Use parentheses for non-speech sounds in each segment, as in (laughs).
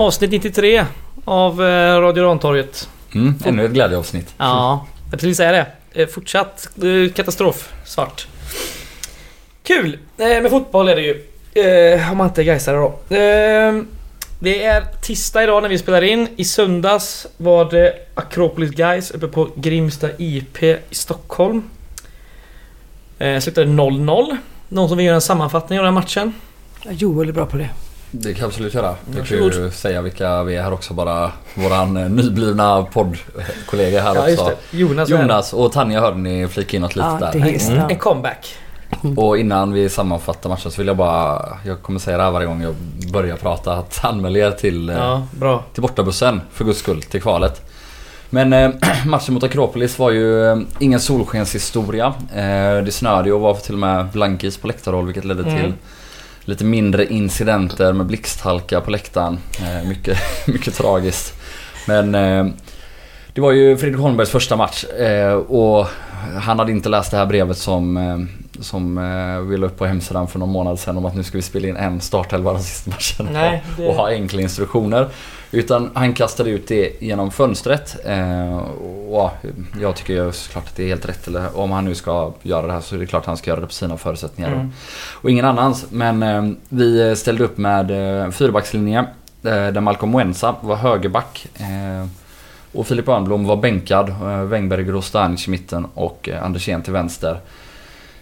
Avsnitt 93 av eh, Radio Rantorget. Mm, ännu ett glädjeavsnitt. Ja, jag tänkte säga det. Eh, Fortsatt eh, katastrof. Svart. Kul! Med fotboll är det ju. Om man inte är Gaisare då. Det är tisdag idag när vi spelar in. I söndags var det Akropolis Guys uppe på Grimsta IP i Stockholm. Slutade 0-0. Någon som vill göra en sammanfattning av den här matchen? Joel är bra på det. Det kan jag absolut göra. Jag kan ju säga vilka vi är här också bara. Våran eh, nyblivna poddkollega här Ja, också. Jonas, Jonas och Tanja hörde ni flika in något litet Ja, där. det. En comeback. Och innan vi sammanfattar matchen så vill jag bara, jag kommer säga det här varje gång jag börjar prata, att anmäl er till, eh, Ja, bra. till bortabussen för guds skull, till kvalet. Men eh, (clears throat) matchen mot Akropolis var ju eh, ingen solskenshistoria. Eh, det snöade ju och var till och med blankis på läktarhåll vilket ledde Mm. till lite mindre incidenter med blixthalka på läktaren. Eh, mycket, (laughs) mycket tragiskt. Men eh, det var ju Fredrik Holmbergs första match eh, och han hade inte läst det här brevet som, eh, som eh, vi la upp på hemsidan för någon månad sedan om att nu ska vi spela in en startelva den sista matchen Nej, det- och ha enkla instruktioner. Utan han kastade ut det genom fönstret. Eh, och ja, jag tycker ju såklart att det är helt rätt. Eller om han nu ska göra det här så är det klart att han ska göra det på sina förutsättningar. Mm. Och ingen annans. Men eh, vi ställde upp med eh, fyrbackslinje. Eh, där Malcolm Wensa var högerback. Eh, och Filip Örnblom var bänkad. Eh, Wängberger och Stanic i mitten och eh, Andersén till vänster.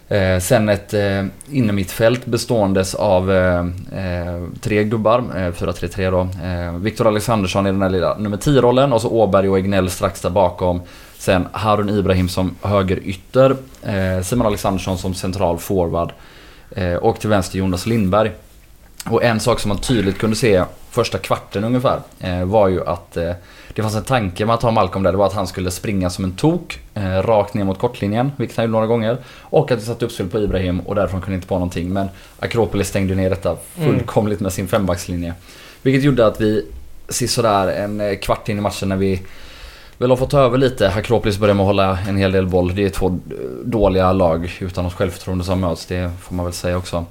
Eh, sen ett eh, innermittfält beståendes av eh, eh tre gubbar, eh, 4-3-3 då. Eh, Viktor Alexandersson i den här lilla nummer 10-rollen och så Åberg och Egnell strax där bakom. Sen Harun Ibrahim som högerytter. Eh, Simon Alexandersson som central forward. Eh, och till vänster Jonas Lindberg. Och en sak som man tydligt kunde se första kvarten ungefär eh, var ju att eh, det fanns en tanke med att ha Malcolm där. Det var att han skulle springa som en tok eh, rakt ner mot kortlinjen, vilket han gjorde några gånger. Och att vi satte uppspel på Ibrahim och därifrån kunde inte på någonting. Men Akropolis stängde ner detta fullkomligt med sin fembackslinje. Vilket gjorde att vi sisådär en kvart in i matchen när vi väl har fått ta över lite. Akropolis börjar med att hålla en hel del boll. Det är två dåliga lag utan något självförtroende som möts, det får man väl säga också.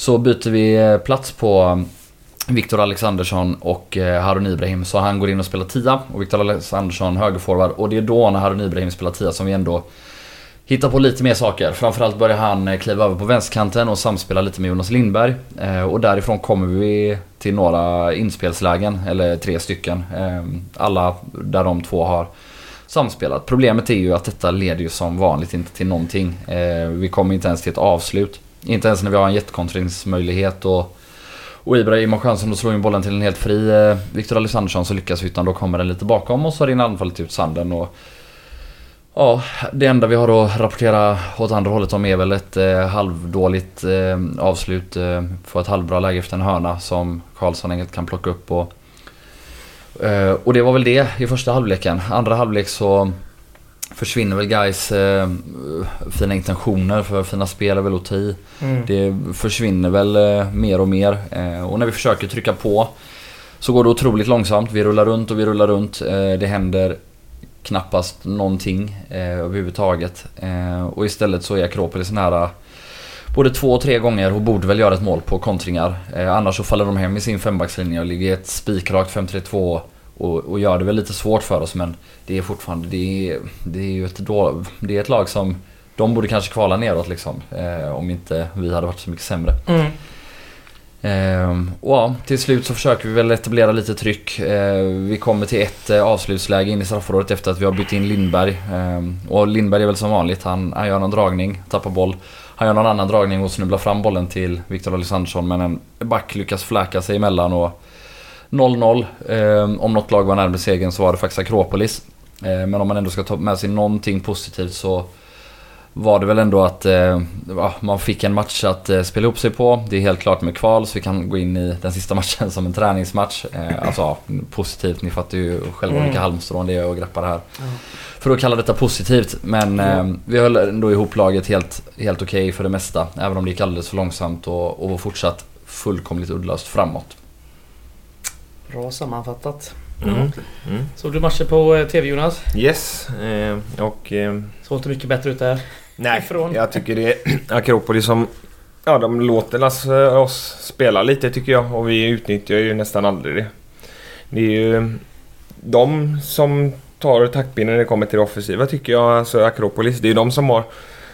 Så byter vi eh, plats på eh, Viktor Alexandersson och eh, Harun Ibrahim. Så han går in och spelar tia och Viktor Alexandersson högerforward. Och det är då när Harun Ibrahim spelar tia som vi ändå hittar på lite mer saker. Framförallt börjar han kliva över på vänsterkanten och samspela lite med Jonas Lindberg. Och därifrån kommer vi till några inspelslägen, eller tre stycken. Alla där de två har samspelat. Problemet är ju att detta leder ju som vanligt inte till någonting. Vi kommer inte ens till ett avslut. Inte ens när vi har en jättekontringsmöjlighet och och Ibrahim har chansen att slå in bollen till en helt fri eh, Viktor Alexandersson så lyckas vi utan då kommer den lite bakom och så rinner anfallet ut sanden och Ja, det enda vi har att rapportera åt andra hållet om är väl ett eh, halvdåligt eh, avslut eh, för ett halvbra läge efter en hörna som Karlsson enkelt kan plocka upp och eh, Och det var väl det i första halvleken. Andra halvlek så försvinner väl guys eh, fina intentioner för fina spel är väl att. Mm. Det försvinner väl eh, mer och mer. Eh, och när vi försöker trycka på så går det otroligt långsamt. Vi rullar runt och vi rullar runt. Eh, det händer knappast någonting eh, överhuvudtaget. Eh, och istället så är Akropolis nära både två och tre gånger och borde väl göra ett mål på kontringar. Eh, annars så faller de hem i sin fembackslinje och ligger i ett spikrakt 5-3-2 och, och gör det väl lite svårt för oss men det är fortfarande, det är, det är ju ett, då, det är ett lag som de borde kanske kvala neråt liksom. Eh, om inte vi hade varit så mycket sämre. Mm. Ehm, och ja, till slut så försöker vi väl etablera lite tryck. Ehm, vi kommer till ett eh, avslutsläge in i straffområdet efter att vi har bytt in Lindberg. Ehm, och Lindberg är väl som vanligt, han, han gör någon dragning, tappar boll. Han gör någon annan dragning och snubblar fram bollen till Viktor Alexandersson men en back lyckas fläka sig emellan och 0-0. Ehm, om något lag var närmare segern så var det faktiskt Akropolis. Ehm, men om man ändå ska ta med sig någonting positivt så var det väl ändå att eh, man fick en match att eh, spela upp sig på. Det är helt klart med kval så vi kan gå in i den sista (laughs) matchen som en träningsmatch. Eh, alltså ja, positivt, ni fattar ju själva Mm. vilka halmstrån det är att greppa det här. För att kalla detta positivt. Men eh, vi höll ändå ihop laget helt, helt okej för det mesta. Även om det gick alldeles för långsamt och, och var fortsatt fullkomligt uddlöst framåt. Bra sammanfattat. Mm. Mm. Såg du matcher på eh, TV Jonas? Yes, eh, och... Eh, Såg inte mycket bättre ut där. nej, Ifrån. jag tycker det är (clears throat) Akropolis som... Ja, de låter oss, oss spela lite tycker jag och vi utnyttjar ju nästan aldrig det. det är ju de som tar taktpinnen när det kommer till det offensiva tycker jag. Alltså Akropolis. Det är de som har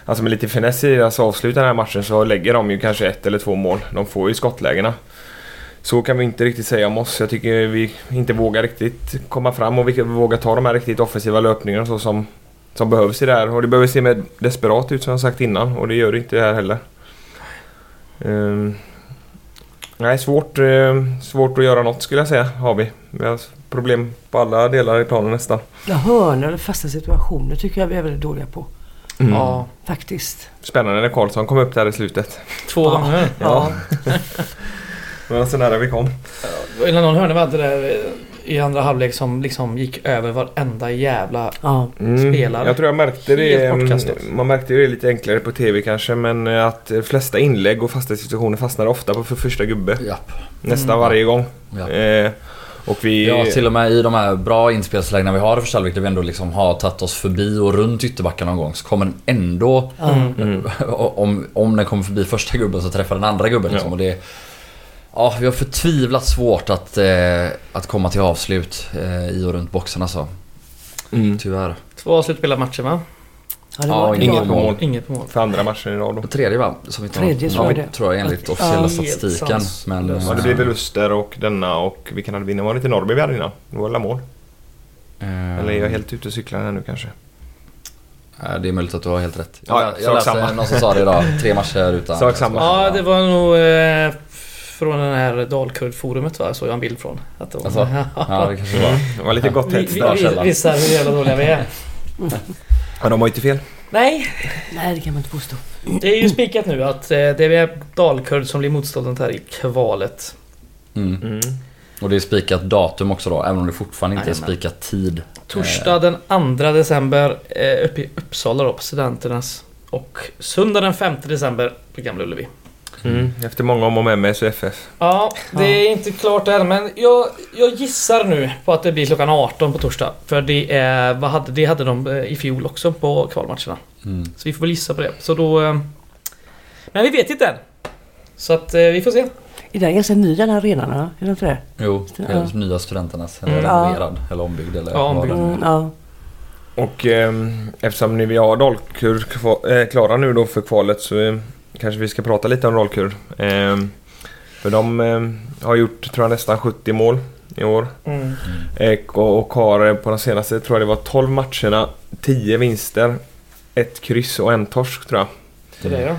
Alltså med lite finess i deras avslut den här matchen så lägger de ju kanske ett eller två mål. De får ju skottlägena. Så kan vi inte riktigt säga om oss. Jag tycker vi inte vågar riktigt komma fram och vi vågar ta de här riktigt offensiva löpningarna så som, som behövs i det här. Och det behöver se mer desperat ut som jag sagt innan och det gör det inte här heller. Um, nej, svårt, uh, svårt att göra något skulle jag säga har vi. Vi har problem på alla delar i planen nästan. Ja, hörnor eller fasta situationer tycker jag vi är väldigt dåliga på. Mm. Ja, Faktiskt. Spännande när Karlsson kom upp där i slutet. två Ja. gånger. Ja. (laughs) Det var så nära vi kom. Eller någon hörna vi hade där eh, i andra halvlek som liksom gick över varenda jävla... Ja. Mm, Spelare. Jag tror jag märkte det. Mm, Man märkte det lite enklare på TV kanske men eh, att de flesta inlägg och fasta situationer fastnar ofta på för första gubbe. Japp. Nästan Mm. varje gång. Ja. Eh, och vi... Ja, till och med i de här bra inspelslägena vi har i första halvlek där vi ändå liksom har tagit oss förbi och runt ytterbacken någon gång så kommer den ändå Ja. Mm. (laughs) om, om den kommer förbi första gubben så träffar den andra gubben liksom. Ja. Och det, ja, vi har förtvivlat svårt att, eh, att komma till avslut eh, i och runt boxen alltså. Mm. Tyvärr. Två avslutspelade matcher va? Ja, det Ja, var, inget var- mål. mål. Inget mål. För andra matchen i rad då. Och tredje va? Som vi tar. Tredje, tror ja, jag det. tror jag enligt Ja, officiella helt statistiken. Men. Ja, det eh, blev väl Öster och denna och vilken hade vi innan? Var det inte Norrby vi hade innan? Det var mål? eh, Eller är jag helt ute och cyklar här nu kanske? eh, Det är möjligt att du har helt rätt. Ja, jag sak jag läste samma. någon som sa det idag. Tre matcher utan... Sak samma. Ja, det var nog eh, från den här Dalkurd-forumet va? såg jag en bild från. Att de, Alltså? (laughs) Ja, det kanske var. Det var lite gott vi, hets vi, vi, källan. visar hur jävla dåliga vi är. (laughs) Ja, de har inte fel. Nej, Nej, det kan man inte påstå. det är ju spikat nu att eh, det är Dalkurd som blir motståndet här i kvalet. Mm. Mm. Och det är spikat datum också då, även om det fortfarande inte är Jajamän. spikat tid. Torsdag den 2 december eh, uppe i Uppsala då på Studenternas. Och söndag den 5 december på Gamla Ullevi. Mm. Efter många om och med med SFF. Ja, det är inte klart än men jag, jag gissar nu på att det blir klockan 18 på torsdag. För det är, vad hade, det hade de eh, i fjol också på kvalmatcherna. Mm. Så vi får väl gissa på det. Så då... eh, Men vi vet inte än. Så att eh, vi får se. Är den ganska ny den här arenan? Är det inte det? Jo, Ja. helt nya studenternas. Eller Mm. renoverad. Eller ombyggd eller Ja, vad ombyggd. det nu är. Mm, ja. Och ehm, eftersom ni vi har Dalkurd eh, klara nu då för kvalet så eh, kanske vi ska prata lite om Dalkurd. Ehm, för de ehm, har gjort, tror jag, nästan 70 mål i år. Mm. Eh, och, och har eh, på de senaste, tror jag det var 12 matcherna, 10 vinster, ett kryss och en torsk tror jag. Så det är ja.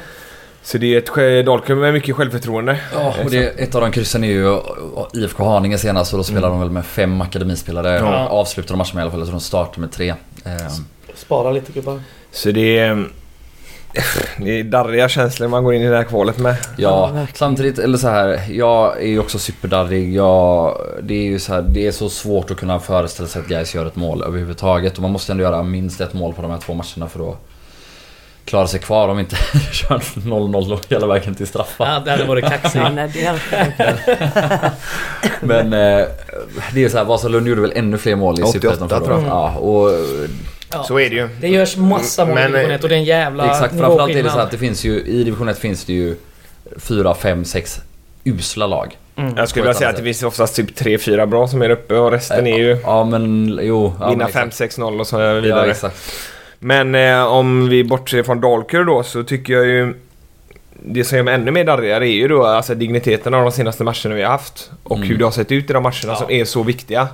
Så det är ett Dalkurd med mycket självförtroende. Ja, och det, ett av de kryssen är ju IFK Haninge senast och då spelar de väl med fem akademispelare. Ja. Avslutar de matchen med i alla fall. Jag tror de startar med tre. Eh, Spara lite gubbar. Så det är... Det är darriga känslor man går in i det här kvalet med. Ja, Ja, samtidigt, eller så här, jag är ju också superdarrig. Jag, det är ju så här, det är så svårt att kunna föreställa sig att Gais gör ett mål överhuvudtaget. Och man måste ändå göra minst ett mål på de här två matcherna för att klara sig kvar om inte (laughs) kör 0-0 hela vägen till straffar. Ja, det hade varit kaxigt. Nej, det är Men eh, det är så här, Vasalund gjorde väl ännu fler mål i 88 Superettan förra året. Ja, och Ja. Så är det ju. Det görs massa mål i Men, division 1 och det är en jävla Exakt, framförallt är det så att det finns ju, i division 1 finns det ju 4, 5, 6 usla lag. Mm. Jag skulle vilja säga att det finns oftast typ 3-4 bra som är uppe och resten är ju Ja men jo. Ja, vinna men exakt. 5-6-0 och så Ja vidare. exakt. Men eh, om vi bortser från Dalkurd då så tycker jag ju det som gör mig ännu mer darrigare är ju då alltså digniteten av de senaste matcherna vi har haft. Och Mm. hur det har sett ut i de matcherna Ja. som är så viktiga.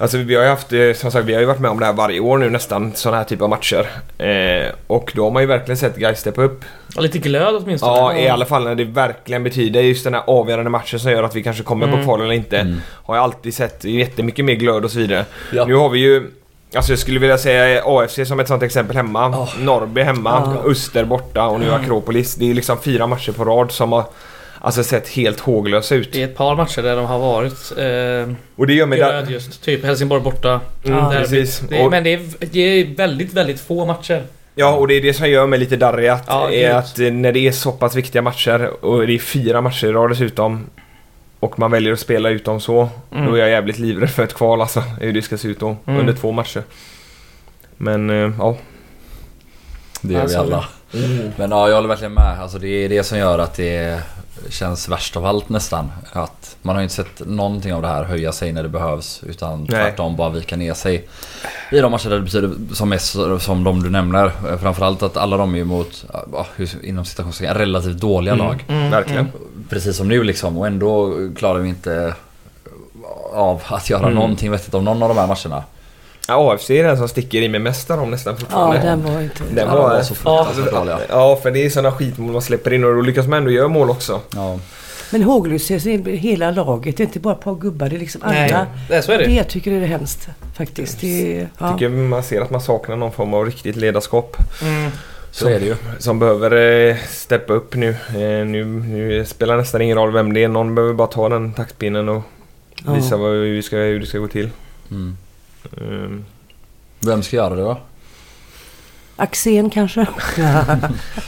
Alltså vi har ju haft, eh, som sagt vi har ju varit med om det här varje år nu nästan, sådana här typer av matcher. Eh, och då har man ju verkligen sett guys steppa upp. Ja, lite glöd åtminstone. Ja, i alla fall när det verkligen betyder just den här avgörande matchen som gör att vi kanske kommer Mm. på kval eller inte. Mm. Har jag alltid sett jättemycket mer glöd och så vidare. Ja. Nu har vi ju Alltså jag skulle vilja säga AFC som ett sånt exempel hemma. Ja. Norrby hemma, Ja. Öster borta och nu Akropolis. Det är liksom fyra matcher på rad som har alltså sett helt håglösa ut. Det är ett par matcher där de har varit eh, Och det gör mig... Där... just. Typ Helsingborg borta. Mm, precis. Det är, Men det är, det är väldigt, väldigt få matcher. ja, och det är det som gör mig lite darrig. Att, Ja, är att när det är så pass viktiga matcher och det är fyra matcher i rad dessutom. Och man väljer att spela ut dem så. Mm. Då är jag jävligt livrädd för ett kval alltså. Hur det ska se ut då. Mm. Under två matcher. Men eh, ja. Det gör vi alla. Men ja, jag håller verkligen med. Alltså det är det som gör att det känns värst av allt nästan. Att man har ju inte sett någonting av det här höja sig när det behövs. Utan Nej. tvärtom bara vika ner sig. I de matcher där det betyder som mest som de du nämner. Framförallt att alla de är mot, inom citationstecken, relativt dåliga lag. Mm, Verkligen. Precis som nu liksom. Och ändå klarar vi inte av att göra Mm. någonting vettigt av någon av de här matcherna. Ja, AFC är den som sticker i mig mest av dem nästan Ja, fortfarande. den var inte... Den Ja, var- de var så fruktansvärt dåliga. Ja, för det är sådana skitmål man släpper in och då lyckas man ändå göra mål också. Ja. Men håglöshet är hela laget. Det är inte bara ett par gubbar. Det är liksom alla. Nej, det, så är Det det. tycker jag är hemskt faktiskt. Det ja. Tycker man ser att man saknar någon form av riktigt ledarskap. Mm. Så är det ju. Som behöver eh, steppa upp nu. Eh, nu. Nu spelar nästan ingen roll vem det är. Någon behöver bara ta den taktpinnen och Ja. visa vad vi ska, hur det ska gå till. Mm. Mm. Vem ska göra det då? Axén kanske? (laughs)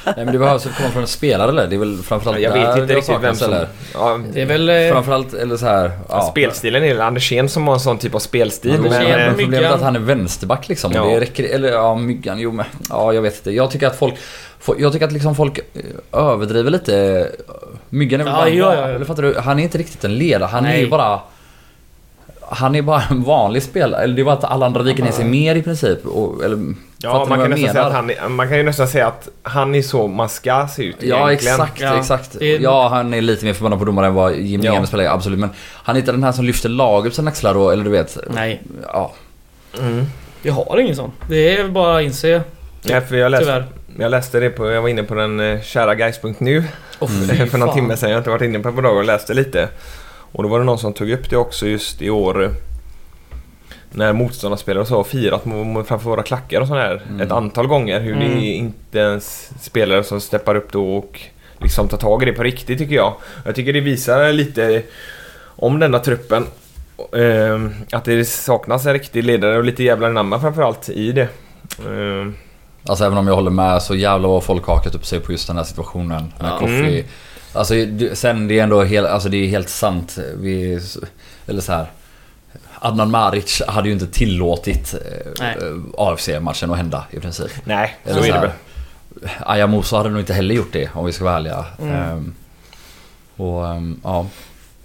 Nej men det behövs väl komma från en spelare eller? Det är väl framförallt Jag vet inte det riktigt vem som... eller? Ja, Det är väl... eh, Framförallt, eller så här. Ja. Spelstilen är det Andersén som har en sån typ av spelstil. Men, Men eh, Myggan. problemet är att han är vänsterback liksom. Ja. Det räcker, eller ja, Myggan, jo men. Ja, jag vet inte. Jag tycker att folk... Jag tycker att liksom folk eh, överdriver lite. Myggan är väl Ja, bara... ja, ja. Eller fattar du? Han är inte riktigt en ledare. Han är Nej. ju bara... Han är bara en vanlig spelare. Eller det är bara att alla andra viker ner sig mer i princip. Och, eller, ja, man kan, nästan säga att han, är- man kan ju nästan säga att han är så man ska se ut Ja egentligen. exakt, Ja, exakt. är- Ja han är lite mer förbannad på domare än vad Jim Ja. ja. spelar absolut. Men han är inte den här som lyfter laget på sina axlar då, eller du vet. Nej, Ja. Mm. vi har ingen sån. Det är bara att inse. Ja, för jag, läste, Tyvärr. jag läste det på, jag var inne på den eh, kära guys.nu Oh, (laughs) för någon timme sedan. Jag har inte varit inne på det på dagar och läste lite. Och då var det någon som tog upp det också just i år. eh, När motståndarspelare så har firat framför våra klackar och sådär Mm. ett antal gånger. Hur det Mm. är inte ens spelare som steppar upp då och liksom tar tag i det på riktigt tycker jag. Jag tycker det visar lite om denna truppen. eh, att det saknas en riktig ledare och lite jävlar anamma framförallt i det. Eh, Alltså även om jag håller med så jävlar vad folk hakat upp sig på just den här situationen med Ja. Kofi. Mm. Alltså sen det är ändå helt, alltså det är helt sant. Vi, eller så här. Adnan Maric hade ju inte tillåtit Nej. eh, AFC-matchen att hända i princip. nej, så Eller är det väl. Aya Musa hade nog inte heller gjort det om vi ska vara ärliga. Mm. Ehm, och ehm, ja,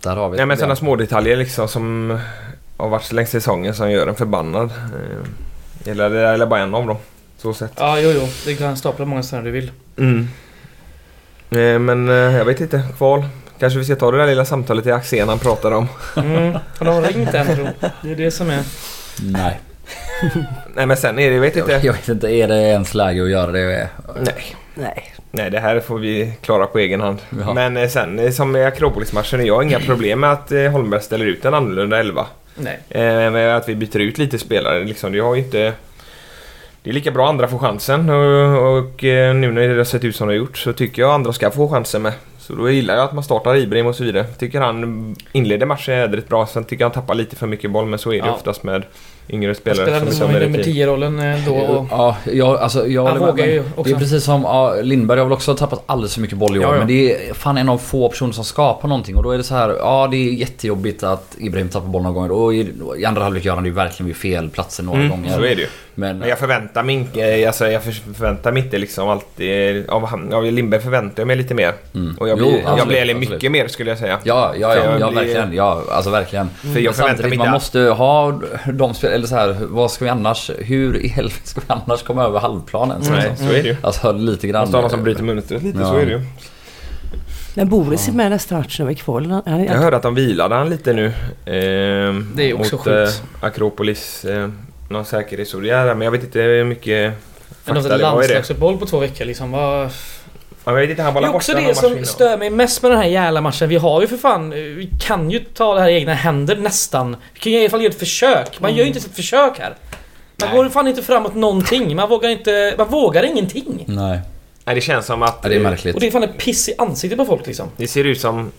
där har vi Nej men sådana små detaljer liksom som har varit längs säsongen som gör en förbannad. Eh, Eller det är bara en av dem. Så sett. Ja, jo, jo. Det kan stapla många ställen du vill. Mm. Eh, Men eh, jag vet inte, kval. Kanske vi ska ta det där lilla samtalet i Axén han pratade om. Mm. Han har ringt än tror. Det är det som är... Nej, Nej men sen är det, jag vet inte. jag vet inte. Är det ens läge att göra det? Nej. Nej. Nej, det här får vi klara på egen hand. Ja. Men eh, sen som i Akropolis-matchen, jag har inga problem med att Holmberg ställer ut en annorlunda elva. Nej. Eh, med att vi byter ut lite spelare liksom. Det har ju inte... Det är lika bra andra får chansen och, och eh, nu när det har sett ut som det har gjort så tycker jag andra ska få chansen med. Så då gillar jag att man startar Ibrahim och så vidare. Tycker han inleder matchen jädrigt bra. Sen tycker jag han tappar lite för mycket boll men så är det Ja. oftast med yngre spelare spelar som i nummer merit i. 10-rollen eh, då. Och... Ja, jag, alltså, jag Han vågar ju Det också. är precis som ja, Lindberg har väl också tappat alldeles för mycket boll i år. Ja, ja. Men det är fan en av få personer som skapar någonting. Och då är det så här, ja det är jättejobbigt att Ibrahim tappar boll några gånger. Och i, i andra halvlek gör han det ju verkligen vid fel platser några Mm, gånger. så är det ju. Men Men jag förväntar mig inte, alltså jag för- förväntar mig inte liksom alltid, av, han- av Lindberg förväntar jag mig lite mer. Mm. Och jag Jo, blir, jag absolut, blir eller absolut. mycket mer skulle jag säga. Ja, ja, ja, jag ja blir- verkligen. Ja, alltså verkligen. För jag Men förväntar mig inte man måste ha de spel eller så här, vad ska vi annars, hur i helvete ska vi annars komma över halvplanen? Så Nej, liksom. så är det ju. Alltså lite grann. Måste ha någon som bryter mönstret lite, Ja. så är det ju. Men Boris är med nästa match nu i kval. Jag hörde att de vilade han lite nu. ehm, Det är också mot, sjukt. eh, Akropolis, eh, någon säkerhetsåtgärd men jag vet inte hur mycket Men fakta de det var i det. landslagsuppehåll på två veckor liksom. Vad... Ja, jag vet inte, han var Det är också det som stör mig mest med den här jävla matchen. Vi har ju för fan... Vi kan ju ta det här i egna händer nästan. Vi kan ju i alla fall göra ett försök. Man gör ju inte ett försök här. Man Nej. går fan inte framåt någonting. Man vågar inte... Man vågar ingenting. Nej, Nej, det känns som att ja, det är märkligt. Och det är fan ett piss i ansiktet på folk liksom. det ser ut som...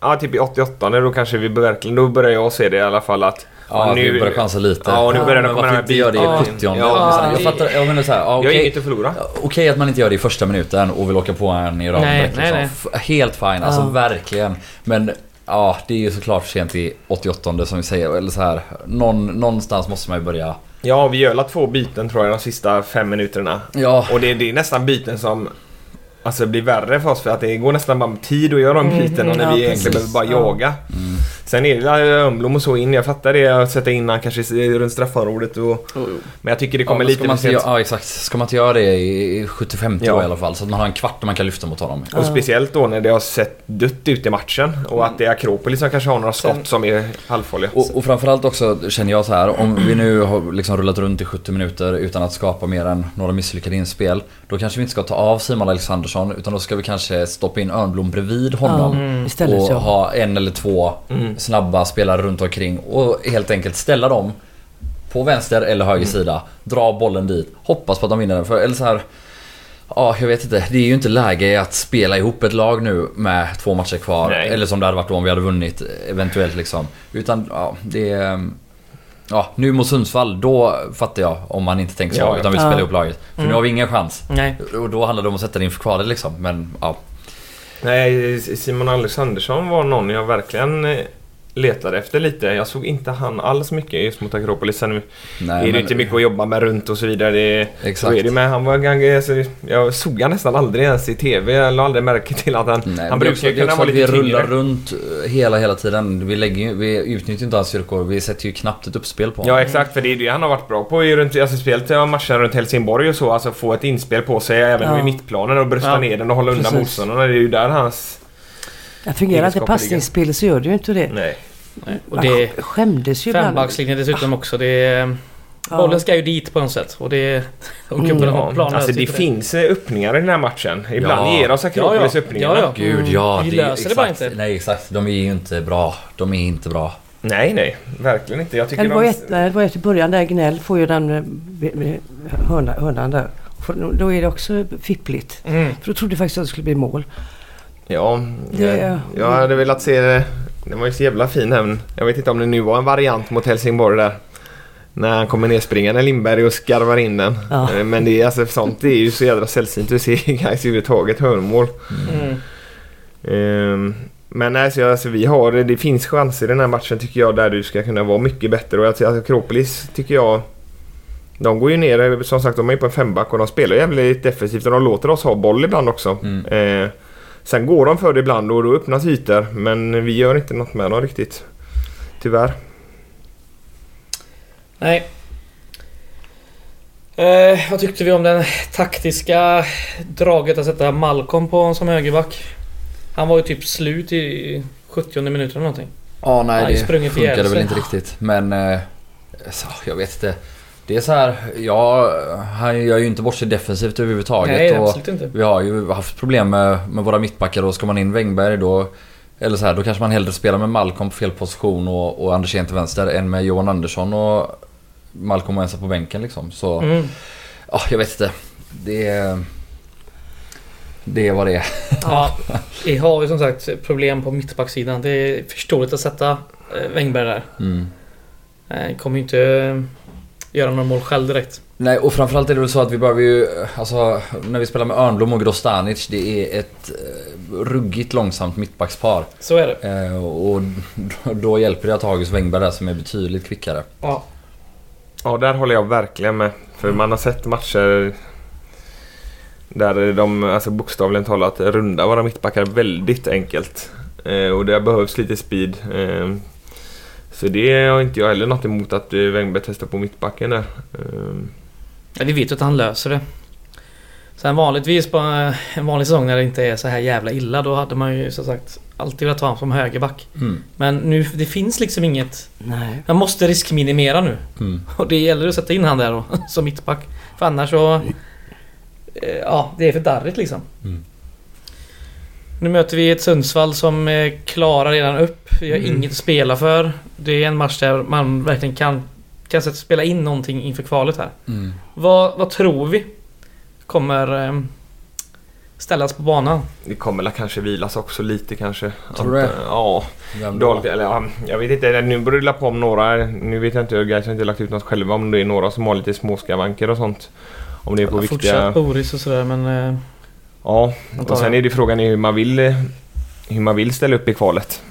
Ja, typ i 88 då kanske vi verkligen... Då börjar jag se det i alla fall att... Ja, nu- vi börjar chansa lite. Ja, och nu börjar det men komma varför de inte göra det i 70 Ja, ja, Jag fattar, jag menar såhär, ja, Jag har okej. inget att förlora. Okej att man inte gör det i första minuten och vill åka på en i ramen Nej, direkt, nej, liksom. Helt fine, alltså Ja. verkligen. Men ja, det är ju såklart för sent i 88 som vi säger. Eller så här, någon, någonstans måste man ju börja. Ja, vi gör två byten tror jag de sista fem minuterna. Ja, Och det, det är nästan byten som Alltså det blir värre för oss för att det går nästan bara med tid att göra de Mm, bytena mm, när ja, vi egentligen precis. behöver bara Ja. jaga. Mm. Sen är det Örnblom och så in. Jag fattar det att sätta in han kanske runt straffområdet och... Men jag tycker det kommer ja, lite man för inte. Ja exakt. Ska man inte göra det i 75 Ja. år i alla fall? Så att man har en kvart där man kan lyfta mot honom. Och speciellt då när det har sett dött ut i matchen och att det är Akropolis som kanske har några skott Sen- som är halvfarliga. Och, och framförallt också känner jag så här om vi nu har liksom rullat runt i 70 minuter utan att skapa mer än några misslyckade inspel. Då kanske vi inte ska ta av Simon Alexandersson utan då ska vi kanske stoppa in Örnblom bredvid honom. Mm. Istället Och så. ha en eller två Mm. Snabba spelare runt omkring och helt enkelt ställa dem på vänster eller höger sida. Dra bollen dit. Hoppas på att de vinner den. För, eller så här, Ja, jag vet inte. Det är ju inte läge att spela ihop ett lag nu med två matcher kvar. Nej. Eller som det hade varit om vi hade vunnit eventuellt liksom. Utan ja, det är... Ja, nu mot Sundsvall, då fattar jag om man inte tänker så. Ja, utan vill Ja. spela ihop laget. För nu Mm. har vi ingen chans. Nej. Och då handlar det om att sätta det inför kvalet liksom. Men ja. Nej, Simon Alexandersson var någon jag verkligen eh, letade efter lite. Jag såg inte han alls mycket just mot Akropolis. Sen Nej, är det men- inte mycket att jobba med runt och så vidare. Det, Exakt. Så är det med. Han var ganska, alltså, jag såg han nästan aldrig ens i TV. Jag la aldrig märke till att han, Nej, han brukar är kunna vara att vi lite rullar tyngre. runt eh, hela, hela tiden. Vi, lägger, ju- vi utnyttjar inte hans styrkor. Vi sätter ju knappt ett uppspel på Ja honom. exakt, för det är det han har varit bra på i runt, alltså spelet i matchen runt Helsingborg och så. Alltså få ett inspel på sig även Ja. vid mittplanen och brösta Ja. ner den och hålla undan motståndarna. Det är ju där hans... Ja, fungerar inte egenskaper ligger. passningsspel så gör det ju inte det. Nej. Nej. Och Man det skämdes ju ibland. fembackslinjen dessutom också. Det Ja. Bollen ska ju dit på något sätt. Och det... Och Mm. Ja, planen alltså det finns eh, öppningar i den här matchen. Ibland Ja. ger oss Akropolis Ja, ja. öppningarna. Ja, ja. Gud ja. Vi det- löser det bara inte. Nej exakt. De är ju inte bra. De är inte bra. Nej, nej. Verkligen inte. Jag tycker Det var de... ett, nej, det var ett i början där Gnell får ju den eh, hörnan där. För då är det också fippligt. Mm. För då trodde jag faktiskt att det skulle bli mål. Ja, Det- jag, jag hade velat se det. Den var ju så jävla fin även. Jag vet inte om det nu var en variant mot Helsingborg där. När han kommer nerspringande Lindberg och skarvar in den. Ja. Eh, Men det är alltså sånt det är ju så jädra sällsynt att se (laughs) guys överhuvudtaget hörnmål. Mm. Ehm, Men alltså, alltså vi har, det finns chanser i den här matchen tycker jag där du ska kunna vara mycket bättre. Och alltså, Akropolis tycker jag de går ju ner, som sagt de är ju på en femback och de spelar jävligt defensivt och de låter oss ha boll ibland också. Mm. Eh, sen går de för det ibland och då öppnas ytor men vi gör inte något med dem riktigt. Tyvärr. Nej. Eh, vad tyckte vi om den taktiska draget att sätta Malcolm på som högerback? Han var ju typ slut i 70 minuten eller någonting. Ja nej Han det funkade väl inte riktigt. Men eh, så, jag vet inte. Det är så här, jag, han gör ju inte bort sig defensivt överhuvudtaget. Nej, och absolut inte. vi har ju haft problem med, med våra mittbackar och ska man in Wängberg då eller så här, då kanske man hellre spelar med Malcolm på fel position och, och Andersén till vänster än med Johan Andersson och Malcolm och Ensa på bänken liksom. Så Mm. ja, jag vet inte. Det är... Det är vad det är. Ja, vi har ju som sagt problem på mittbacksidan. Det är förståeligt att sätta eh, Wängberg där. Mm. Eh, kommer ju inte göra några mål själv direkt. Nej och framförallt är det väl så att vi behöver ju, alltså när vi spelar med Örnblom och Grostanic det är ett eh, ruggigt långsamt mittbackspar. Så är det. Eh, och då, hjälper det att ha August Wängberg där som är betydligt kvickare. Ja. Ja, där håller jag verkligen med. För man har sett matcher där de alltså bokstavligen talat rundar våra mittbackar väldigt enkelt. Eh, och det behövs lite speed. Eh, så det har inte jag heller något emot att eh, Wängberg testar på mittbacken där. Eh, Ja, vi vet ju att han löser det. Sen vanligtvis på eh, en vanlig säsong när det inte är så här jävla illa då hade man ju som sagt alltid velat ha honom som högerback. Mm. Men nu, det finns liksom inget... Nej. Man måste riskminimera nu. Mm. (laughs) Och det gäller att sätta in han där då, (laughs) som mittback. För annars så... eh, Ja, det är för darrigt liksom. Mm. Nu möter vi ett Sundsvall som eh, klarar redan upp. Vi har Mm. inget att spela för. Det är en match där man verkligen kan, kan spela in någonting inför kvalet här. Mm. Vad, vad tror vi kommer eh, ställas på banan? det kommer väl kanske vilas också lite kanske. Tror du det? Ja. Vem då? Dåligt, eller, ja, jag vet inte, nu börjar det på om några. Nu vet jag inte, Gais har inte lagt ut något själva om det är några som har lite småskavanker och sånt. Om det är på viktiga... Fortsatt Boris och sådär men... Ja, och sen jag. är det frågan hur man vill eh, hur man vill ställa upp i kvalet.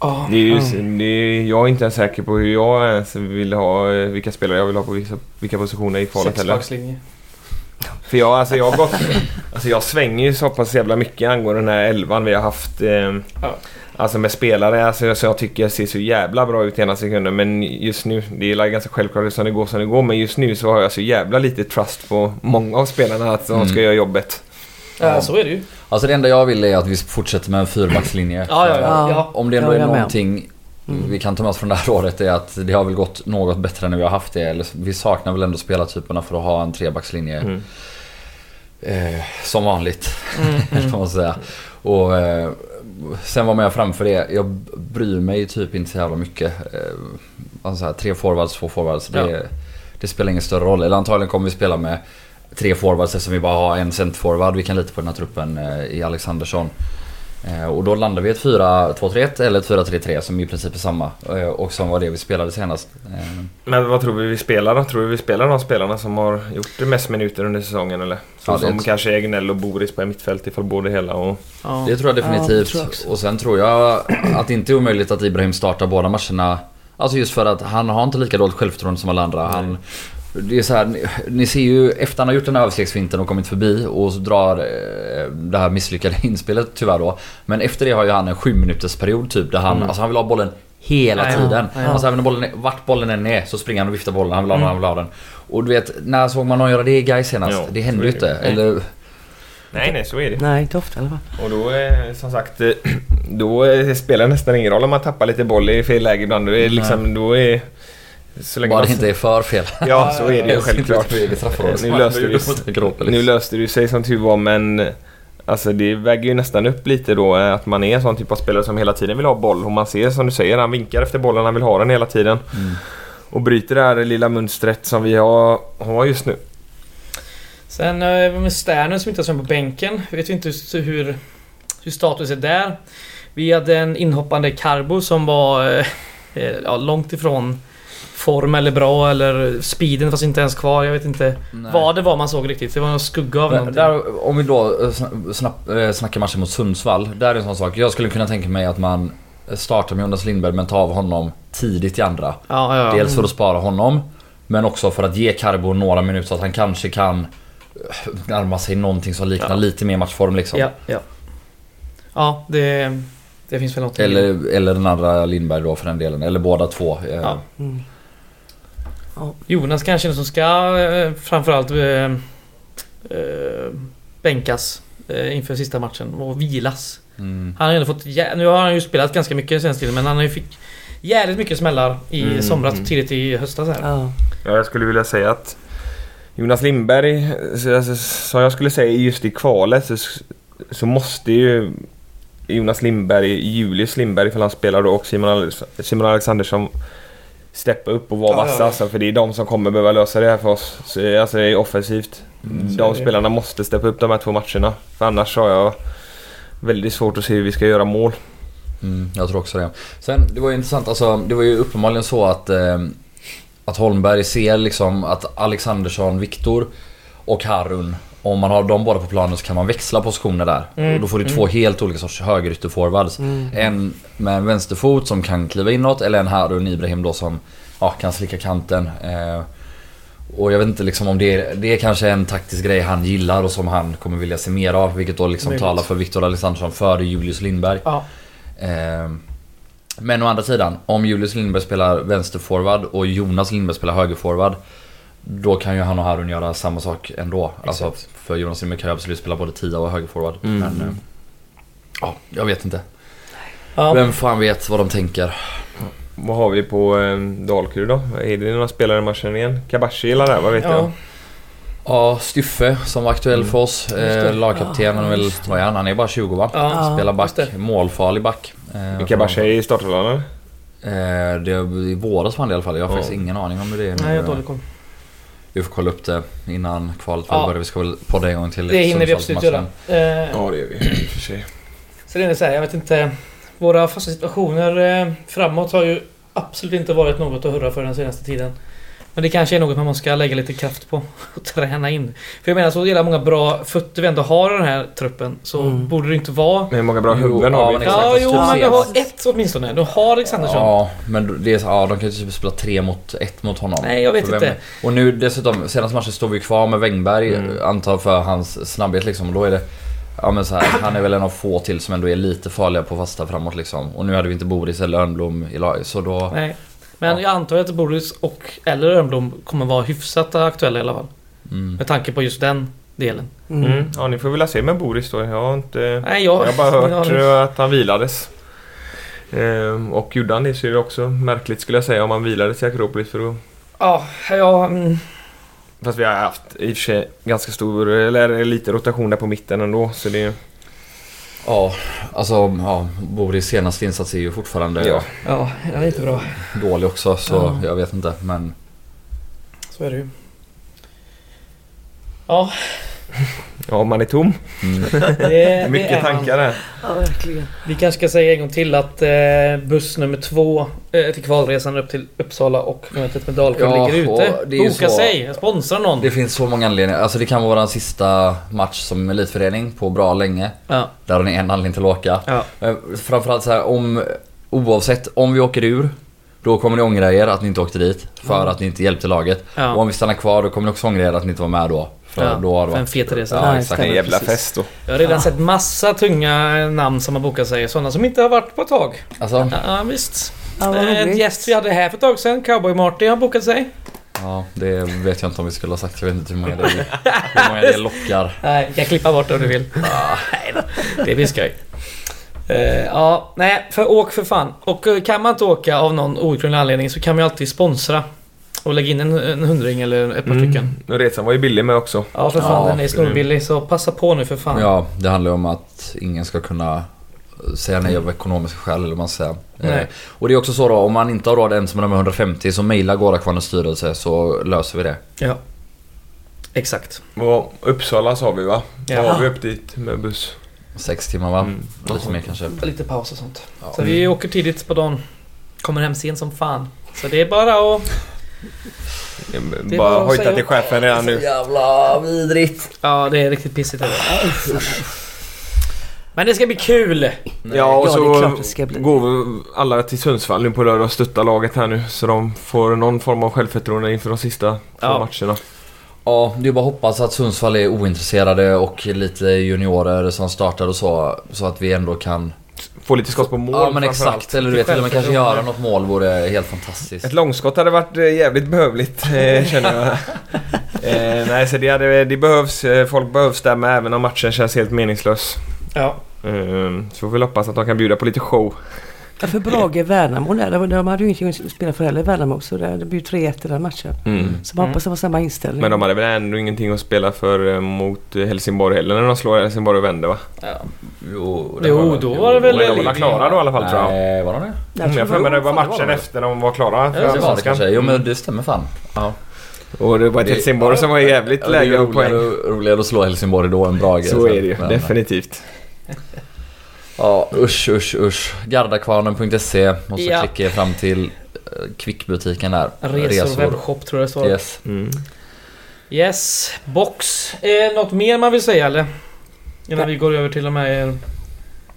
ja. Det är ju, Mm. det är, jag är inte ens säker på hur jag ens vill ha, eh, vilka spelare jag vill ha på vissa, vilka positioner i kvalet heller. För jag, alltså jag har gått... (laughs) Alltså jag svänger ju så pass jävla mycket angående den här elvan vi har haft. Eh, Ja. Alltså med spelare, alltså så jag tycker jag ser så jävla bra ut ena sekunden. Men just nu, det är ganska självklart som det går som det går. Men just nu så har jag så jävla lite trust på många av spelarna att de Mm. ska göra jobbet. Ja, så är det ju. Alltså det enda jag vill är att vi fortsätter med en fyrbackslinje. Ja, ja, ja. Om det ändå är jag någonting Mm. vi kan ta med oss från det här året är att det har väl gått något bättre när vi har haft det. Eller vi saknar väl ändå spelartyperna för att ha en trebackslinje. Mm. Eh, som vanligt, Mm, (laughs) får man säga. Och eh, sen var med framför det. Jag bryr mig typ inte så jävla mycket. Eh, alltså så här, tre forwards, två forwards. Det, Ja. det spelar ingen större roll. Eller antagligen kommer vi spela med tre forwards eftersom vi bara har en centerforward. Vi kan lita på den här truppen eh, i Alexandersson. Eh, och då landar vi i ett 4-2-3-1 eller ett 4-3-3 som i princip är samma. Eh, och som var det vi spelade senast. Men vad tror vi vi spelar då? Tror vi vi spelar de spelarna som har gjort det mest minuter under säsongen eller? Så Ja, det som kanske Egnell och Boris på mittfält ifall både hela och... Ja. Det tror jag Ja, definitivt. tror jag och sen tror jag att det inte är omöjligt att Ibrahim startar båda matcherna. Alltså just för att han har inte lika dåligt självförtroende som alla andra. Han, det är så här, ni, ni ser ju efter han har gjort den här överstegsvintern och kommit förbi och så drar eh, det här misslyckade inspelet tyvärr då. Men efter det har ju han en sju minuters period typ där han, Mm. alltså han vill ha bollen hela Ja, tiden. Ja, ja. Alltså även när bollen är, vart bollen än är så springer han och viftar bollen. Han vill ha den, Mm. han vill ha den. Och du vet, när såg man någon göra det i Gais senast? Ja, det händer så ju inte. Eller, Nej, nej, så är det. Nej, inte ofta i alla fall. Och då är som sagt, eh, (clears throat) då eh, spelar det nästan ingen roll om man tappar lite boll i fel läge ibland. Då är liksom, då är... Så länge bara man- det inte är för fel. (laughs) Ja, så är det ju självklart. Nu löste, det, nu löste det sig som tur var men Alltså det väger ju nästan upp lite då eh, att man är en sån typ av spelare som hela tiden vill ha boll. Och man ser som du säger, han vinkar efter bollen, han vill ha den hela tiden. Mm. Och bryter det här lilla mönstret som vi har, har just nu. Sen eh, med Sternen som inte har på bänken. Jag vet inte hur, hur, status är där. Vi hade en inhoppande Carbo som var eh, ja, långt ifrån form eller bra eller speeden fanns inte ens kvar. Jag vet inte vad det var man såg riktigt. Det var någon skugga av någonting. där, om vi då eh, snapp, eh, snackar matchen mot Sundsvall. Där är en sån sak. Jag skulle kunna tänka mig att man startar med Jonas Lindberg men tar av honom tidigt i andra. Ja, ja, ja. Dels för att spara honom. Men också för att ge Carbo några minuter så att han kanske kan eh, närma sig någonting som liknar lite mer matchform liksom. Ja, ja. Ja, det, det finns väl något. Eller, eller den andra Lindberg då för den delen. Eller båda två. eh. Ja. Mm. Jonas kanske är den som ska eh, framförallt eh, eh, bänkas eh, inför sista matchen och vilas. Mm. Han har ju ändå fått... Nu har han ju spelat ganska mycket senaste tiden men han har ju fick jävligt mycket smällar i Mm, somras mm. och tidigt i höstas här. Ja. Ja, jag skulle vilja säga att Jonas Lindberg, så- alltså, som jag skulle säga just i kvalet så, så måste ju Jonas Lindberg, Julius Lindberg ifall han spelar då och Simon, Simon Alexandersson steppa upp och vara Ja, ja, vassa. ja. Alltså, för det är de som kommer behöva lösa det här för oss. Så, alltså det är offensivt. Mm, de är spelarna måste steppa upp de här två matcherna. För annars har jag väldigt svårt att se hur vi ska göra mål. Mm, jag tror också det. Sen, det var ju intressant, alltså det var ju uppenbarligen så att eh, Att Holmberg ser liksom att Alexandersson, Viktor och Harun Om man har dem båda på planen så kan man växla positioner där. Mm, Och då får du mm. två helt olika sorts högerytterforwards. Mm. En med en vänsterfot som kan kliva inåt eller en Harun Ibrahim då som ja, kan slicka kanten. Eh, och jag vet inte liksom om det är, det är kanske en taktisk grej han gillar och som han kommer vilja se mer av. Vilket då liksom Möjligt. talar för Viktor Alexandersson före Julius Lindberg. Ja. Eh, men å andra sidan, om Julius Lindberg spelar vänsterforward och Jonas Lindberg spelar högerforward Då kan ju han och Harun göra samma sak ändå. Alltså, för Jonas Lindberg kan ju absolut spela både tia och högerforward. Mm. Men, eh, ja, jag vet inte. Ja. Vem fan vet vad de tänker? Vad har vi på eh, Dalkurd då? Är det några spelare man känner igen? Kabashi eller där? Vad vet Ja. jag? Ja, Styffe som var aktuell Mm. för oss. det. Eh, lagkapten, är väl, det. vad är han? Han är bara 20 va? Ja. Spelar back, det. målfarlig back. Eh, Är Kabashi i startelvan eller? Eh, det är i våras var han det i alla fall. Jag har Ja. faktiskt ingen aning om hur det är. Nej, jag har dålig koll. Vi får kolla upp det innan kvalet Ja. börjar. Vi ska väl podda en gång till. Det hinner vi absolut göra. Eh, Ja det gör vi i och för sig. Så det är så här, jag vet inte. Våra fasta situationer eh, framåt har ju absolut inte varit något att hurra för den senaste tiden. Men det kanske är något man ska lägga lite kraft på (laughs) och träna in. För jag menar så jävla många bra fötter vi ändå har i den här truppen så Mm. borde det inte vara... Men hur många bra huvuden ja, har vi? Ja, jo, typ men du har ett åtminstone. Du har Alexandersson. Ja, men det är, ja, de kan ju typ spela tre mot ett mot honom. Nej, jag vet inte. Och nu dessutom, senaste matchen står vi kvar med Wängberg, Mm. antar för hans snabbhet liksom. Och då är det... Ja men så här, han är väl en av få till som ändå är lite farliga på fasta framåt liksom. Och nu hade vi inte Boris eller Örnblom i laget, så då... Nej. Men Ja. jag antar att Boris och eller Örnblom kommer vara hyfsat aktuella i alla fall. Mm. Med tanke på just den delen. Mm. Mm. Ja, ni får väl se med Boris då. Jag har inte... Nej, jag... Jag har bara (laughs) hört jag har- eh, att han vilades. Ehm, och gjorde han det så är det också märkligt skulle jag säga om han vilades i Akropolis för då... Ja, ja... Mm, Fast vi har haft i och för sig ganska stor, eller lite rotation där på mitten ändå så det... Ja, alltså ja, Boris senaste insats är ju fortfarande Ja. ja, den är inte bra. dålig också så Ja. jag vet inte men... Så är det ju. Ja, Ja, man är tom. Mm. (laughs) det, det är Mycket man. tankar där. Ja, verkligen. Vi kanske ska säga en gång till att eh, buss nummer två eh, till kvalresan upp till Uppsala och mötet med Dalkurd Ja, ligger ute. det Boka så- sig! Sponsra någon! Det finns så många anledningar. Alltså det kan vara vår sista match som elitförening på bra länge. Ja, Där har ni en anledning till att åka. ja, Eh, Framförallt så här om... Oavsett, om vi åker ur då kommer ni ångra er att ni inte åkte dit. För Mm. att ni inte hjälpte laget. ja. Och om vi stannar kvar då kommer ni också ångra er att ni inte var med då. För Ja, då har det för en varit... fet resa. Ja, exakt. En jävla precis. fest då. Jag har redan Ja. sett massa tunga namn som har bokat sig. Sådana som inte har varit på ett tag. Alltså, Ja, visst. Ja, Eh, en roligt. gäst vi hade här för ett tag sedan, Cowboy Marty, har bokat sig. ja det vet jag inte om vi skulle ha sagt. Jag vet inte hur många det, (laughs) hur många det lockar. Nej, jag kan klippa bort det om du vill. Ah, Nej det blir skoj. Eh, ja, nej, för åk för fan. Och eh, kan man inte åka av någon outgrundlig anledning så kan man ju alltid sponsra. Och lägga in en, en hundring eller ett par stycken. Mm. Och resan var ju billig med också. Ja, för fan. Ja, den är snorbillig. Så passa på nu för fan. Ja, det handlar ju om att ingen ska kunna säga nej av ekonomiska skäl eller vad man ska säga. Nej. Eh, och det är också så då, om man inte har råd ens med de här 150 så mejla Gårdakvarnens styrelse så löser vi det. Ja. Exakt. Och Uppsala sa vi va? Ja. Ja. vi upp dit med buss. Sex timmar va? Mm. Lite mer kanske. Lite paus och sånt. Ja. Så vi åker tidigt på dagen. Kommer hem sent som fan. Så det är bara att... Det är bara hojta till chefen redan nu. jävla vidrigt. Ja, det är riktigt pissigt. Men det ska bli kul! Ja och Ja, så det är klart det ska bli. går vi alla till Sundsvall nu på lördag och stöttar laget här nu. Så de får någon form av självförtroende inför de sista två Ja. matcherna. Ja, det är bara att hoppas att Sundsvall är ointresserade och lite juniorer som startar och så. Så att vi ändå kan... Få lite skott på mål ja men exakt. Eller du vet, till och med kanske göra något mål vore helt fantastiskt. Ett långskott hade varit eh, jävligt behövligt eh, (laughs) känner jag. eh, nej så det, hade, det behövs. eh, Folk behövs där med även om matchen känns helt meningslös. Ja. Eh, så får vi hoppas att de kan bjuda på lite show. Ja, för Brage Värnamo där, de, de hade ju ingenting att spela för heller Värnamo. Så det, det blev ju 3-1 i den matchen. Så man hoppas det var samma inställning. Men de hade väl ändå ingenting att spela för eh, mot eh, Helsingborg heller när de slår Helsingborg och vänder va? ja. Jo, Jo, då var det väl- de var klara då i alla fall tror jag. Nej, var de det? Jag Mm, jag får med det var var matchen det. efter de var klara för Ja, Det var det kanske. Jo men det stämmer fan. Ja. Och det var ett Helsingborg som var jävligt Ja, det är läge och roligare, poäng. roligare att slå Helsingborg då än Brage. Så är det ju, Men- definitivt. (laughs) Ja, usch, usch, usch. Gardakvarnen.se och så Ja. klickar jag fram till eh, Kvickbutiken där. Resor, webbshop tror jag det står. Yes. Mm. Yes. Box. Eh, något mer man vill säga eller? Innan vi går över till de här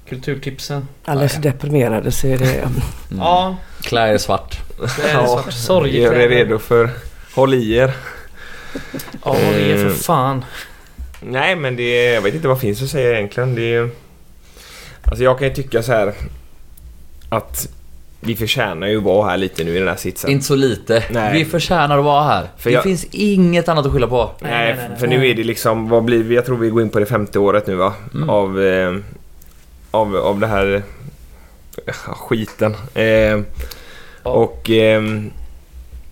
kulturtipsen. Alldeles deprimerade så är det... (laughs) Mm. Ja, Klä er svart. det är svart. Gör er Sorgekläder. redo för Håll i er. Ja, det är för Mm. fan. Nej men det jag vet inte vad finns att säga egentligen. Det är, alltså jag kan ju tycka så här att vi förtjänar ju att vara här lite nu i den här sitsen. Inte så lite. Nej. Vi förtjänar att vara här. För det jag- finns inget annat att skylla på. Nej, Nej, nej, nej, för nu är det liksom, vad blir vi? Jag tror vi går in på det femte året nu va? Mm. Av, eh, av, av det här eh, skiten. Eh, Och ehm,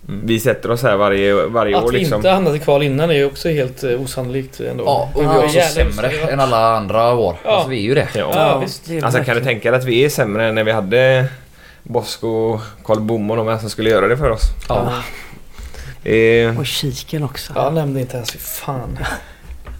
vi sätter oss här varje, varje Att år vi liksom. inte hamnat i kval innan är ju också helt eh, osannolikt ändå. Ja, och vi är också sämre än alla andra år. Ja. Alltså vi är ju det. Ja. Ja, visst. det Alltså kan du tänka dig att vi är sämre än när vi hade Bosko och Karl Bom och de här som skulle göra det för oss? Ja. Är, Och kiken också. Ja, jag nämnde inte ens. Fy fan.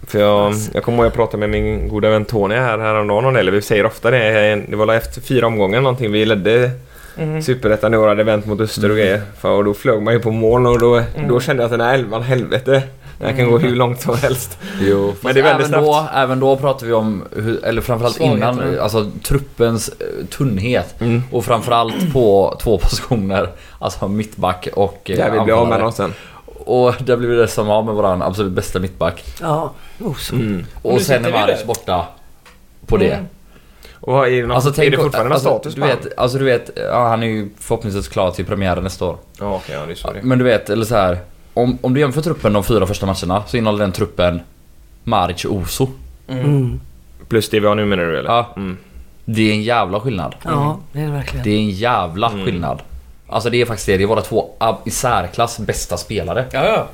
för jag, jag kommer ihåg jag pratade med min goda vän Tony här häromdagen om det, eller vi säger ofta det. Det var efter fyra omgångar någonting. Vi ledde Mm. Superettan hade vänt mot Öster och grejer. För, och då flög man ju på mål och då, då kände jag att den här elvan, helvete. Den här kan gå hur långt som helst. Jo, Men det är väldigt även, då, även då pratar vi om, hur, eller framförallt innan, Svagheterna. alltså truppens eh, tunnhet. Mm. Och framförallt på två positioner, alltså mittback och Där vi blir av med dem sen. Och (laughs) där blir vi dessutom av med våran absolut bästa mittback. Ja, Oso. Mm. Och sen är Maric borta på det. Mm. Och är det, något, Alltså, är det fortfarande någon alltså, status du vet, alltså du vet, ja, han är ju förhoppningsvis klar till premiären nästa år. Ja, okej, ja, det är så det. Men du vet, eller så här. Om, om du jämför truppen de fyra första matcherna så innehåller den truppen Maric och Oso. Mm. Plus det vi har nu menar du eller? Ja. Mm. Det är en jävla skillnad. Ja, det är det verkligen. Det är en jävla Mm. skillnad. Alltså det är faktiskt det. Det är våra två i särklass bästa spelare. Ja, ja.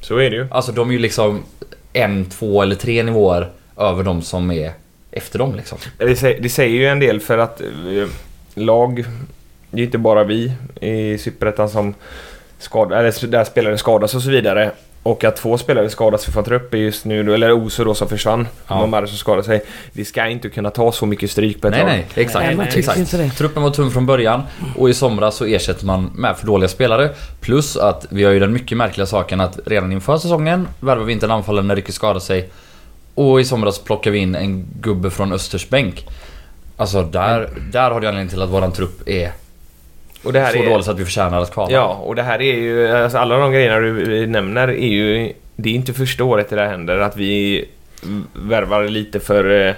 Så är det ju. Alltså de är ju liksom en, två eller tre nivåer över de som är efter dem liksom. Det säger, det säger ju en del för att eh, lag, det är inte bara vi i Superettan som skadar, eller där spelare skadas och så vidare. Och att två spelare skadas från trupp är just nu, eller Oso då som försvann, Ja. Mamara som skadade sig. Vi ska inte kunna ta så mycket stryk på ett Nej lag. nej, exakt. Nej, tycker exakt. inte det. Truppen var tunn från början och i somras så ersätter man med för dåliga spelare. Plus att vi har ju den mycket märkliga saken att redan inför säsongen värvar vi inte en anfallare när Ricky skadar sig. Och i somras plockar vi in en gubbe från Östers bänk. Alltså där, där har det anledning till att våran trupp är Och det här så är, dålig så att vi förtjänar att kvala. Ja, och det här är ju, alltså alla de grejerna du nämner är ju, det är inte första året det där händer att vi värvar lite för... eh,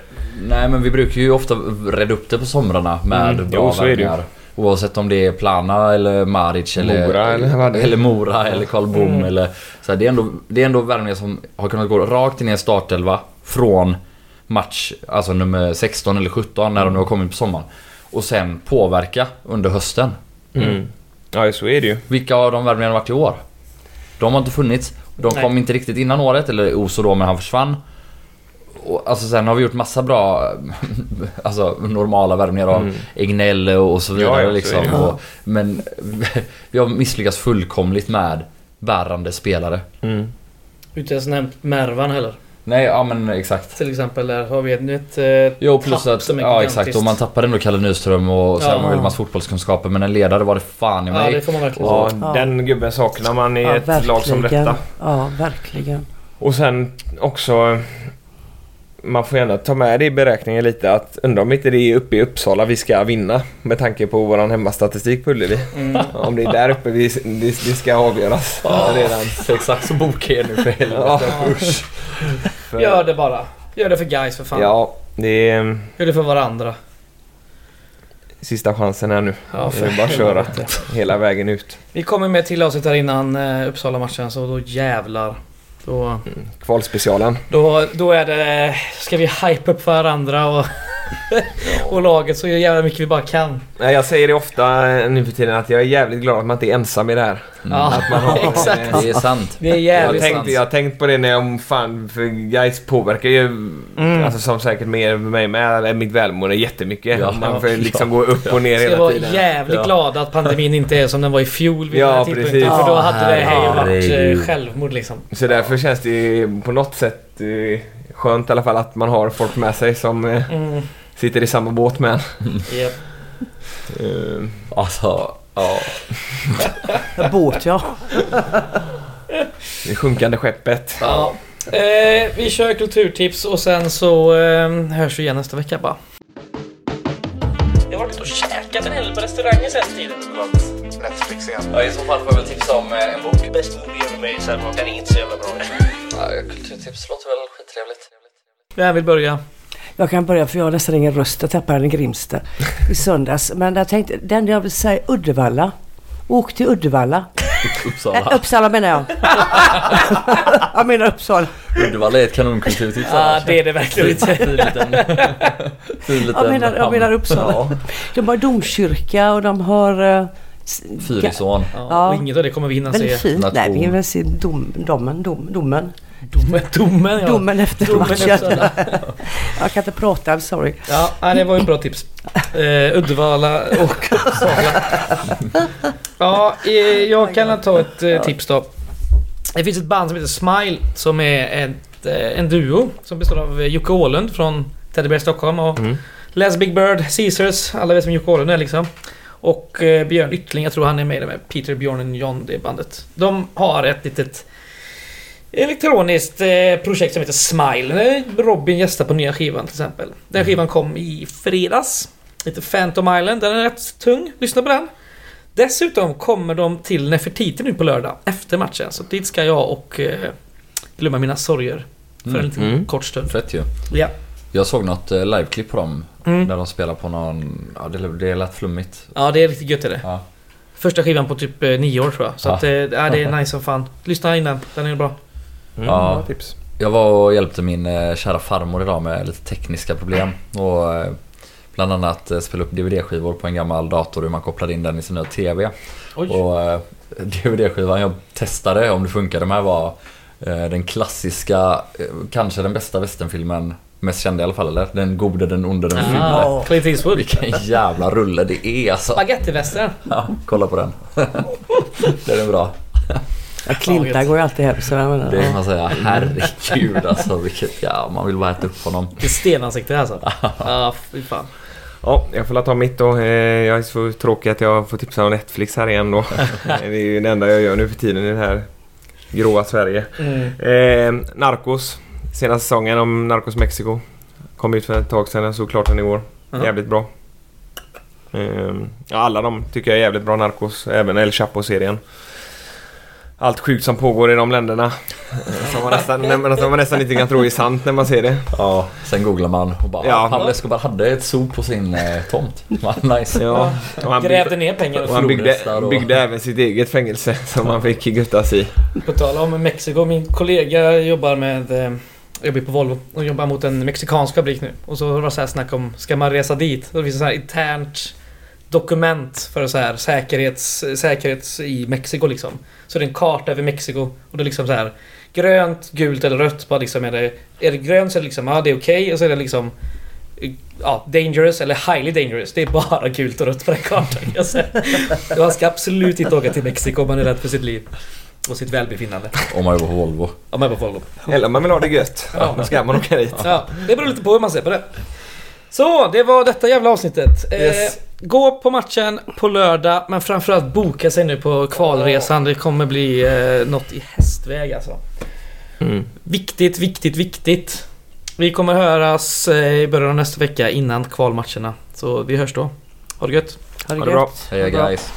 Nej men vi brukar ju ofta rädda upp det på somrarna med Mm, bra jo, så är det. Oavsett om det är Plana eller Maric eller Mora eller vad det är. (laughs) eller Mora eller Karl Bom Mm. eller så här, det, är ändå, det är ändå värvningar som har kunnat gå rakt in i en startelva från match, alltså nummer 16 eller 17 när de nu har kommit på sommaren. Och sen påverka under hösten. Mm. Ja, så är det ju. Vilka av de värvningarna varit i år? De har inte funnits. De Nej. kom inte riktigt innan året, eller Oso då, men han försvann. Och, alltså sen har vi gjort massa bra (laughs) alltså, normala värvningar av Mm. Egnell och så vidare Ja, ja, så liksom. det. Och, men (laughs) vi har misslyckats fullkomligt med bärande spelare. Mm. Inte ens nämnt Mervan heller. Nej, ja men exakt. Till exempel. Där har vi ett nytt eh, Jo plus tapp att, som är ja gigantiskt. exakt och man tappar ändå Kalle Nyström och så Ja. har man Wilmars fotbollskunskaper men en ledare var det fan i Ja, mig. det får man verkligen Ja, säga. Ja. den gubben saknar man i Ja, ett lag som verkligen. detta. Ja, verkligen. Och sen också... Man får gärna ta med det i beräkningen lite att undra om inte det är uppe i Uppsala vi ska vinna med tanke på våran hemmastatistik på Ullevi. Mm. Om det är där uppe vi, det, ska avgöras redan. Exakt så bokar jag nu för Ja. helvete. För, Gör det bara. Gör det för guys för fan. Ja, det är Gör det för varandra. sista chansen här nu. Ja, det är bara att köra hela vägen ut. Vi kommer med till avsnitt här innan eh, Uppsala-matchen så då jävlar. Då, Kvalspecialen. då, då är det... Ska vi hype upp varandra och, (laughs) och laget så jävla mycket vi bara kan. Jag säger det ofta nu för tiden att jag är jävligt glad att man inte är ensam i det här. Ja, Att man har, (laughs) exakt. Det är sant. Det är Jag jävligt tänkte, sant. jag har tänkt på det när jag om fan, för guys påverkar ju, Mm. alltså som säkert mer mig med, eller mitt välmående jättemycket. Ja. man får Ja. liksom gå upp och ner hela tiden. jävligt Ja. glada att pandemin inte är som den var i fjol vid Ja, den här tidpunkten. precis. För då hade det här ju varit eh, självmord liksom. Så därför känns det ju på något sätt eh, skönt i alla fall att man har folk med sig som eh, Mm. sitter i samma båt med en. Japp. (laughs) Eh, Alltså, ja. (laughs) Båt ja. Det sjunkande skeppet. Ja. Eh, vi kör kulturtips och sen så eh, hörs vi igen nästa vecka bara. Jag har varit och käkat en hel del på restauranger sen tiden. Netflix igen. ja. I så fall får jag väl tipsa om eh, en bok. Bäst movie ever made den är inte så jävla bra. Ja, kulturtips låter väl skittrevligt. Vem vill börja? Jag kan börja för jag har nästan ingen röst. Jag tappade den i Grimsta i söndags. Men jag tänkte, den jag vill säga Uddevalla. Åk till Uddevalla. Äh, Uppsala. Uppsala menar jag. (laughs) jag menar Uppsala. Uddevalla är ett kanonkulturtips. Ja, ah, det är det verkligen inte. Fin liten... (laughs) Fin liten Jag menar, jag menar Uppsala. Ja. De har domkyrka och de har... eh, Fyrisån. Ja, Ja. och inget av det kommer vi hinna Väldigt se. fint. Nation. Nej, vi väl se dom, domen, dom, domen. Domen, domen ja. Domen efter Domen matchen. Uppsala. (laughs) jag kan inte prata, I'm sorry. Ja, nej, det var ju ett bra tips. Eh, Uddevalla och Uppsala. Ja, eh, jag kan ta ett eh, tips då. Det finns ett band som heter Smile som är ett, eh, en duo som består av eh, Jocke Åhlund från Teddy Bear Stockholm och Mm. Les Big Bird, Caesars, alla vet vem Jocke Åhlund är liksom. Och eh, Björn Yttling, jag tror han är med i det med Peter Björnen John, det bandet. De har ett litet elektroniskt eh, projekt som heter Smile. Robin gästar på nya skivan till exempel. Den skivan kom i fredags. Lite Phantom Island, den är rätt tung. Lyssna på den. Dessutom kommer de till Nefertiti nu på lördag, efter matchen. Så dit ska jag och eh, glömma mina sorger. För en Mm. liten Mm. kort stund. Fett ju. Ja. Jag såg något eh, liveklipp på dem. Mm. Där de spelar på någon... Ja, det, det lät flummigt. ja, det är riktigt gött är det. Ja. Första skivan på typ nio år tror jag. Så Ja. att, ja, det är nice som fan. Lyssna innan, den är bra. Mm, Ja. tips. Jag var och hjälpte min eh, kära farmor idag med lite tekniska problem. Och eh, bland annat eh, spela upp DVD-skivor på en gammal dator hur man kopplade in den i sin nya TV. Oj. Och DVD-skivan jag testade om det funkade med var den klassiska, kanske den bästa västernfilmen, mest kända i alla fall eller? Den gode, den onde, den fule. Ah, Clint Eastwood. Vilken jävla rulle det är alltså. Spagettivästern. Ja, kolla på den. (laughs) den är bra. Ja, Klintar går ju alltid hem så jag menar, Det kan man säga. Herregud alltså vilket, ja man vill bara äta upp honom. Vilket stenansikte alltså. (laughs) Ja, fy fan. Ja, jag får ta mitt då. Eh, Jag är så tråkig att jag får tipsa om Netflix här igen då. (laughs) det är ju det enda jag gör nu för tiden i det här gråa Sverige. Mm. Eh, Narcos. Senaste säsongen om Narcos Mexico. Kom ut för ett tag sedan. Jag såg klart den igår. Ja. Jävligt bra. Eh, ja, alla de tycker jag är jävligt bra Narcos. Även El Chapo-serien. Allt sjukt som pågår i de länderna. eh, Som man nästan, som man nästan inte kan tro är sant när man ser det. Ja, sen googlar man och bara Ja. Pablo Escobar hade ett zoo på sin eh, tomt. (laughs) Nice. Ja, och han Grävde byggde, ner pengar och och han byggde, och- byggde även sitt eget fängelse (laughs) som han fick guttas i. På tal om Mexiko, min kollega jobbar med... Eh, jobbar på Volvo och jobbar mot en mexikansk fabrik nu. Och så var det så här snack om, ska man resa dit? Och det finns så här internt dokument för så här säkerhets, säkerhets i Mexiko liksom. Så det är en karta över Mexiko och det är liksom så här grönt, gult eller rött. Bara liksom är det, är det grönt så är det liksom, ja det är okej. Och så är det liksom Ja, dangerous eller highly dangerous. Det är bara gult och rött på den kartan säga. (laughs) Man ska absolut inte åka till Mexiko om man är rädd för sitt liv. Och sitt välbefinnande. Om man jobbar på Volvo. Om man är på Volvo. Eller om man vill ha det gött. Ja. Då ska man åka dit. Ja, det beror lite på hur man ser på det. Så, det var detta jävla avsnittet. Yes. Eh, gå på matchen på lördag, men framförallt boka sig nu på kvalresan. Det kommer bli eh, något i hästväg alltså. Mm. Viktigt, viktigt, viktigt. Vi kommer höras eh, i början av nästa vecka innan kvalmatcherna. Så vi hörs då. Ha det gött. Ha det Ha det bra. gött. Bra. guys.